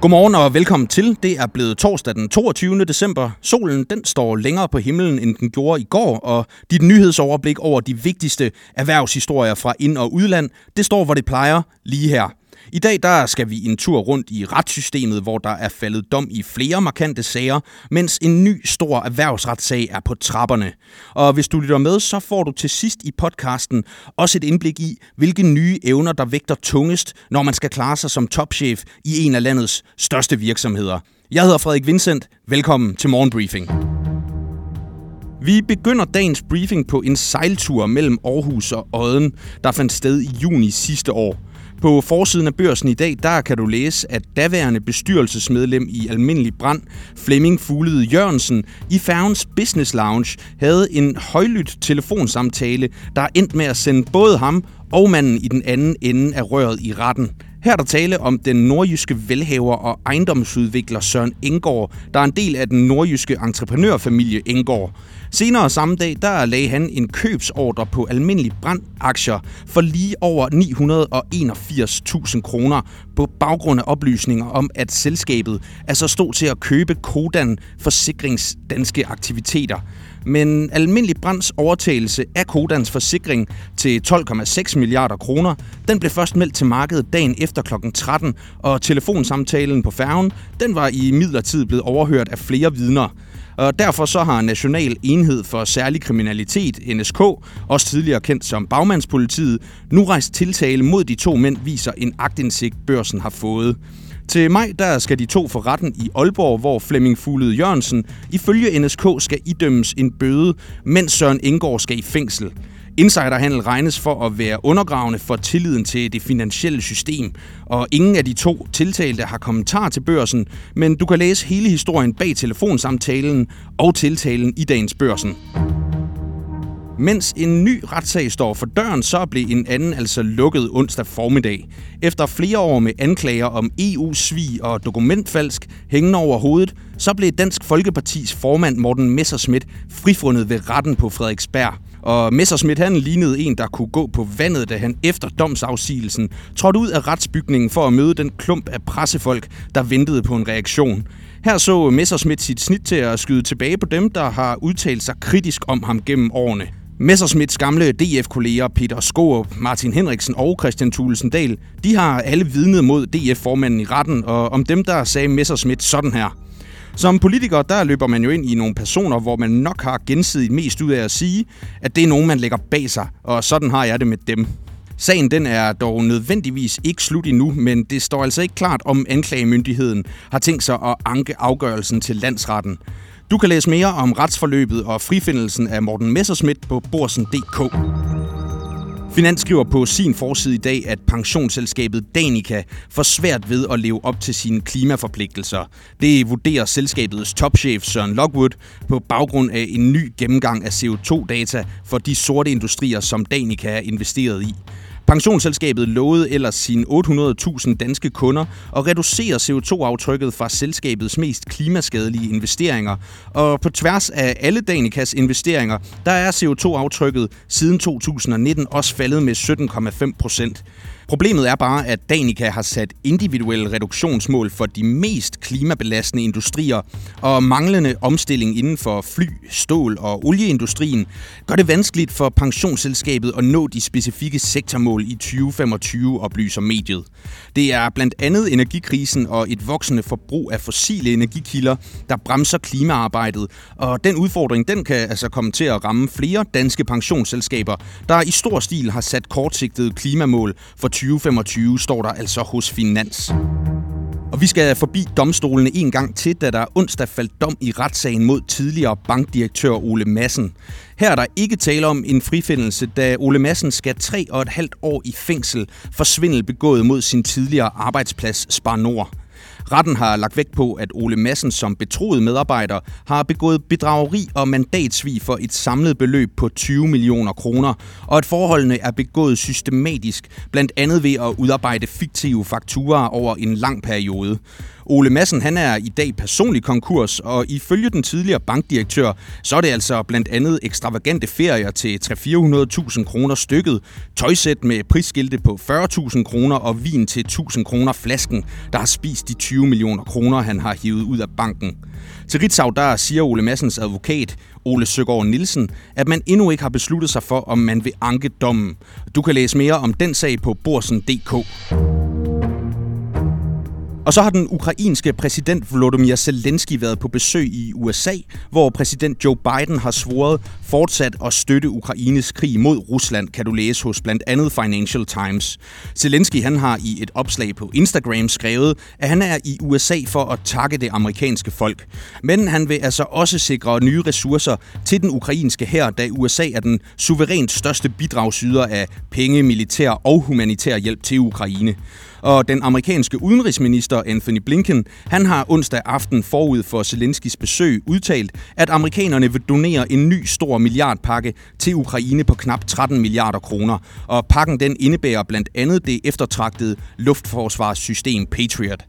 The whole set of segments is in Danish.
Godmorgen og velkommen til. Det er blevet torsdag den 22. december. Solen den står længere på himlen, end den gjorde i går, og dit nyhedsoverblik over de vigtigste erhvervshistorier fra ind- og udland, det står, hvor det plejer, lige her. I dag der skal vi en tur rundt i retssystemet, hvor der er faldet dom i flere markante sager, mens en ny stor erhvervsretssag er på trapperne. Og hvis du lytter med, så får du til sidst i podcasten også et indblik i, hvilke nye evner, der vægter tungest, når man skal klare sig som topchef i en af landets største virksomheder. Jeg hedder Frederik Vincent. Velkommen til Morgenbriefing. Vi begynder dagens briefing på en sejltur mellem Aarhus og Odden, der fandt sted i juni sidste år. På forsiden af børsen i dag, der kan du læse, at daværende bestyrelsesmedlem i Almindelig Brand, Flemming Fuglede Jørgensen, i færgens Business Lounge havde en højlydt telefonsamtale, der endte med at sende både ham og manden i den anden ende af røret i retten. Her er der tale om den nordjyske velhaver og ejendomsudvikler Søren Engård, der er en del af den nordjyske entreprenørfamilie Engård. Senere samme dag, der lagde han en købsordre på almindelig brandaktier for lige over 981.000 kroner på baggrund af oplysninger om, at selskabet altså stod til at købe Kodan Forsikrings danske aktiviteter. Men almindelig brands overtagelse af Kodans forsikring til 12,6 milliarder kroner, den blev først meldt til markedet dagen efter kl. 13, og telefonsamtalen på færgen, den var i midlertid blevet overhørt af flere vidner. Og derfor så har National Enhed for Særlig Kriminalitet, NSK, også tidligere kendt som Bagmandspolitiet, nu rejst tiltale mod de to mænd, viser en agtindsigt, børsen har fået. Til maj der skal de to for retten i Aalborg, hvor Flemming Fuglede Jørgensen ifølge NSK skal idømmes en bøde, mens Søren Indgaard skal i fængsel. Insiderhandel regnes for at være undergravende for tilliden til det finansielle system, og ingen af de to tiltalte har kommentar til børsen, men du kan læse hele historien bag telefonsamtalen og tiltalen i dagens børsen. Mens en ny retssag står for døren, så blev en anden altså lukket onsdag formiddag. Efter flere år med anklager om EU-svig og dokumentfalsk hængende over hovedet, så blev Dansk Folkepartis formand Morten Messerschmidt frifundet ved retten på Frederiksberg. Og Messerschmidt han lignede en, der kunne gå på vandet, da han efter domsafsigelsen trådte ud af retsbygningen for at møde den klump af pressefolk, der ventede på en reaktion. Her så Messerschmidt sit snit til at skyde tilbage på dem, der har udtalt sig kritisk om ham gennem årene. Messersmiths gamle DF-kolleger Peter Skorup, Martin Henriksen og Christian Thulesen Dahl, de har alle vidnet mod DF-formanden i retten, og om dem der sagde Messersmith sådan her. Som politiker, der løber man jo ind i nogle personer, hvor man nok har gensidigt mest ud af at sige, at det er nogen, man lægger bag sig, og sådan har jeg det med dem. Sagen den er dog nødvendigvis ikke slut endnu, men det står altså ikke klart, om anklagemyndigheden har tænkt sig at anke afgørelsen til landsretten. Du kan læse mere om retsforløbet og frifindelsen af Morten Messerschmidt på borsen.dk. Finans skriver på sin forside i dag, at pensionsselskabet Danica får svært ved at leve op til sine klimaforpligtelser. Det vurderer selskabets topchef Søren Lockwood på baggrund af en ny gennemgang af CO2-data for de sorte industrier, som Danica er investeret i. Pensionsselskabet lovede ellers sine 800.000 danske kunder at reducere CO2-aftrykket fra selskabets mest klimaskadelige investeringer. Og på tværs af alle Danikas investeringer, der er CO2-aftrykket siden 2019 også faldet med 17,5 procent. Problemet er bare, at Danica har sat individuelle reduktionsmål for de mest klimabelastende industrier, og manglende omstilling inden for fly, stål og olieindustrien gør det vanskeligt for pensionsselskabet at nå de specifikke sektormål i 2025, oplyser mediet. Det er blandt andet energikrisen og et voksende forbrug af fossile energikilder, der bremser klimaarbejdet, og den udfordring den kan altså komme til at ramme flere danske pensionsselskaber, der i stor stil har sat kortsigtede klimamål for 2025, står der altså hos Finans. Og vi skal forbi domstolene en gang til, da der onsdag faldt dom i retssagen mod tidligere bankdirektør Ole Madsen. Her er der ikke tale om en frifindelse, da Ole Madsen skal tre og et halvt år i fængsel for svindel begået mod sin tidligere arbejdsplads Spar Nord. Retten har lagt vægt på, at Ole Massen som betroet medarbejder har begået bedrageri og mandatsvig for et samlet beløb på 20 millioner kroner, og at forholdene er begået systematisk, blandt andet ved at udarbejde fiktive fakturer over en lang periode. Ole Madsen han er i dag personlig konkurs, og ifølge den tidligere bankdirektør, så er det altså blandt andet ekstravagante ferier til 300-400.000 kroner stykket, tøjsæt med prisskilte på 40.000 kroner og vin til 1.000 kroner flasken, der har spist de 20 millioner kroner, han har hivet ud af banken. Til Ritzau, der siger Ole Massens advokat, Ole Søgaard Nielsen, at man endnu ikke har besluttet sig for, om man vil anke dommen. Du kan læse mere om den sag på borsen.dk. Og så har den ukrainske præsident Volodymyr Zelensky været på besøg i USA, hvor præsident Joe Biden har svoret fortsat at støtte Ukraines krig mod Rusland, kan du læse hos blandt andet Financial Times. Zelensky han har i et opslag på Instagram skrevet, at han er i USA for at takke det amerikanske folk. Men han vil altså også sikre nye ressourcer til den ukrainske hær, da USA er den suverænt største bidragsyder af penge, militær og humanitær hjælp til Ukraine. Og den amerikanske udenrigsminister Anthony Blinken, han har onsdag aften forud for Zelenskis besøg udtalt, at amerikanerne vil donere en ny stor milliardpakke til Ukraine på knap 13 milliarder kroner. Og pakken den indebærer blandt andet det eftertragtede luftforsvarssystem Patriot.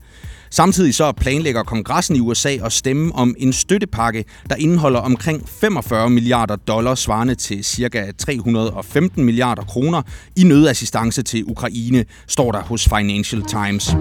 Samtidig så planlægger kongressen i USA at stemme om en støttepakke, der indeholder omkring 45 milliarder dollars svarende til ca. 315 milliarder kroner i nødassistance til Ukraine, står der hos Financial Times.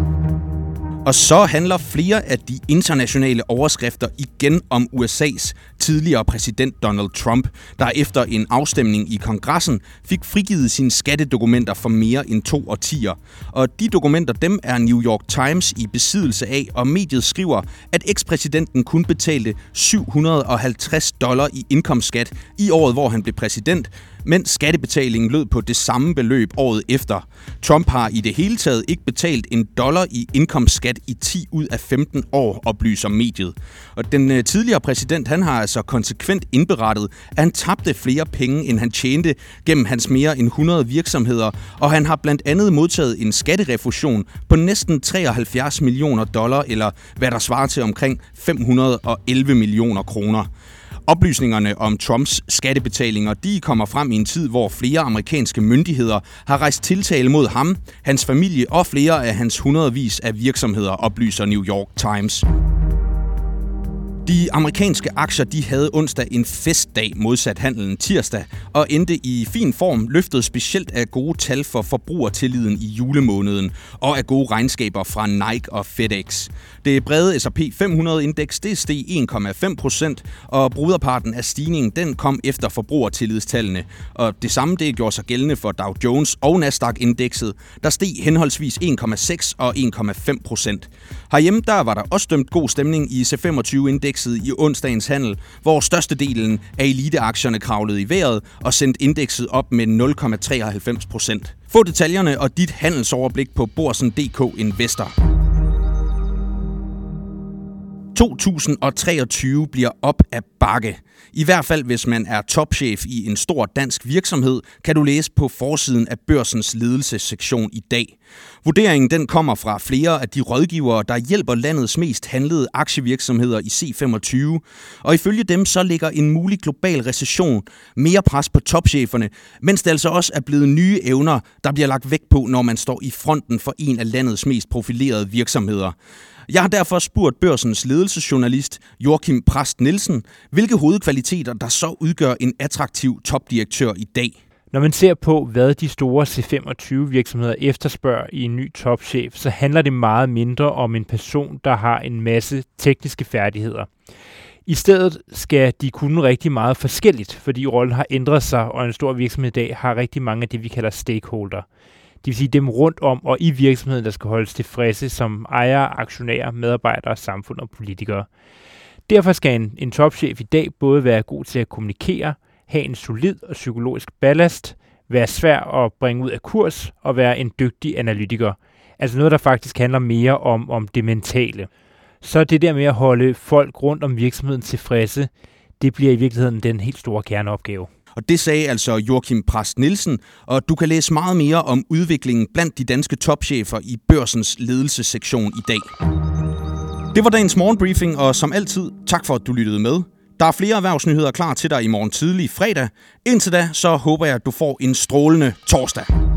Og så handler flere af de internationale overskrifter igen om USA's tidligere præsident Donald Trump, der efter en afstemning i kongressen fik frigivet sine skattedokumenter for mere end to årtier. Og de dokumenter, dem er New York Times i besiddelse af, og mediet skriver, at ekspræsidenten kun betalte 750 dollar i indkomstskat i året, hvor han blev præsident, mens skattebetalingen lød på det samme beløb året efter. Trump har i det hele taget ikke betalt en dollar i indkomstskat i 10 ud af 15 år, oplyser mediet. Og den øh, tidligere præsident han har altså konsekvent indberettet, at han tabte flere penge, end han tjente gennem hans mere end 100 virksomheder, og han har blandt andet modtaget en skatterefusion på næsten 73 millioner dollar, eller hvad der svarer til omkring 511 millioner kroner. Oplysningerne om Trumps skattebetalinger de kommer frem i en tid, hvor flere amerikanske myndigheder har rejst tiltale mod ham, hans familie og flere af hans hundredvis af virksomheder, oplyser New York Times. De amerikanske aktier de havde onsdag en festdag modsat handelen tirsdag, og endte i fin form, løftet specielt af gode tal for forbrugertilliden i julemåneden, og af gode regnskaber fra Nike og FedEx. Det brede S&P 500-indeks det steg 1,5 procent, og bruderparten af stigningen den kom efter forbrugertillidstallene. Og det samme det gjorde sig gældende for Dow Jones og Nasdaq-indekset, der steg henholdsvis 1,6 og 1,5 procent. Herhjemme der var der også dømt god stemning i C25-indekset i onsdagens handel, hvor størstedelen af eliteaktierne kravlede i vejret og sendte indekset op med 0,93 procent. Få detaljerne og dit handelsoverblik på Borsen.dk Investor. 2023 bliver op af bakke. I hvert fald hvis man er topchef i en stor dansk virksomhed, kan du læse på forsiden af børsens ledelsessektion i dag. Vurderingen den kommer fra flere af de rådgivere, der hjælper landets mest handlede aktievirksomheder i C25. Og ifølge dem så ligger en mulig global recession mere pres på topcheferne, mens det altså også er blevet nye evner, der bliver lagt vægt på, når man står i fronten for en af landets mest profilerede virksomheder. Jeg har derfor spurgt børsens ledelsesjournalist Joachim Prast Nielsen, hvilke hovedkvaliteter der så udgør en attraktiv topdirektør i dag. Når man ser på, hvad de store C25-virksomheder efterspørger i en ny topchef, så handler det meget mindre om en person, der har en masse tekniske færdigheder. I stedet skal de kunne rigtig meget forskelligt, fordi rollen har ændret sig, og en stor virksomhed i dag har rigtig mange af det, vi kalder stakeholder. Det vil sige dem rundt om og i virksomheden, der skal holdes tilfredse som ejere, aktionærer, medarbejdere, samfund og politikere. Derfor skal en, en topchef i dag både være god til at kommunikere, have en solid og psykologisk ballast, være svær at bringe ud af kurs og være en dygtig analytiker. Altså noget, der faktisk handler mere om, om det mentale. Så det der med at holde folk rundt om virksomheden tilfredse, det bliver i virkeligheden den helt store kerneopgave. Og det sagde altså Joachim Præst Nielsen, og du kan læse meget mere om udviklingen blandt de danske topchefer i børsens ledelsessektion i dag. Det var dagens morgenbriefing, og som altid, tak for at du lyttede med. Der er flere erhvervsnyheder klar til dig i morgen tidlig fredag. Indtil da, så håber jeg, at du får en strålende torsdag.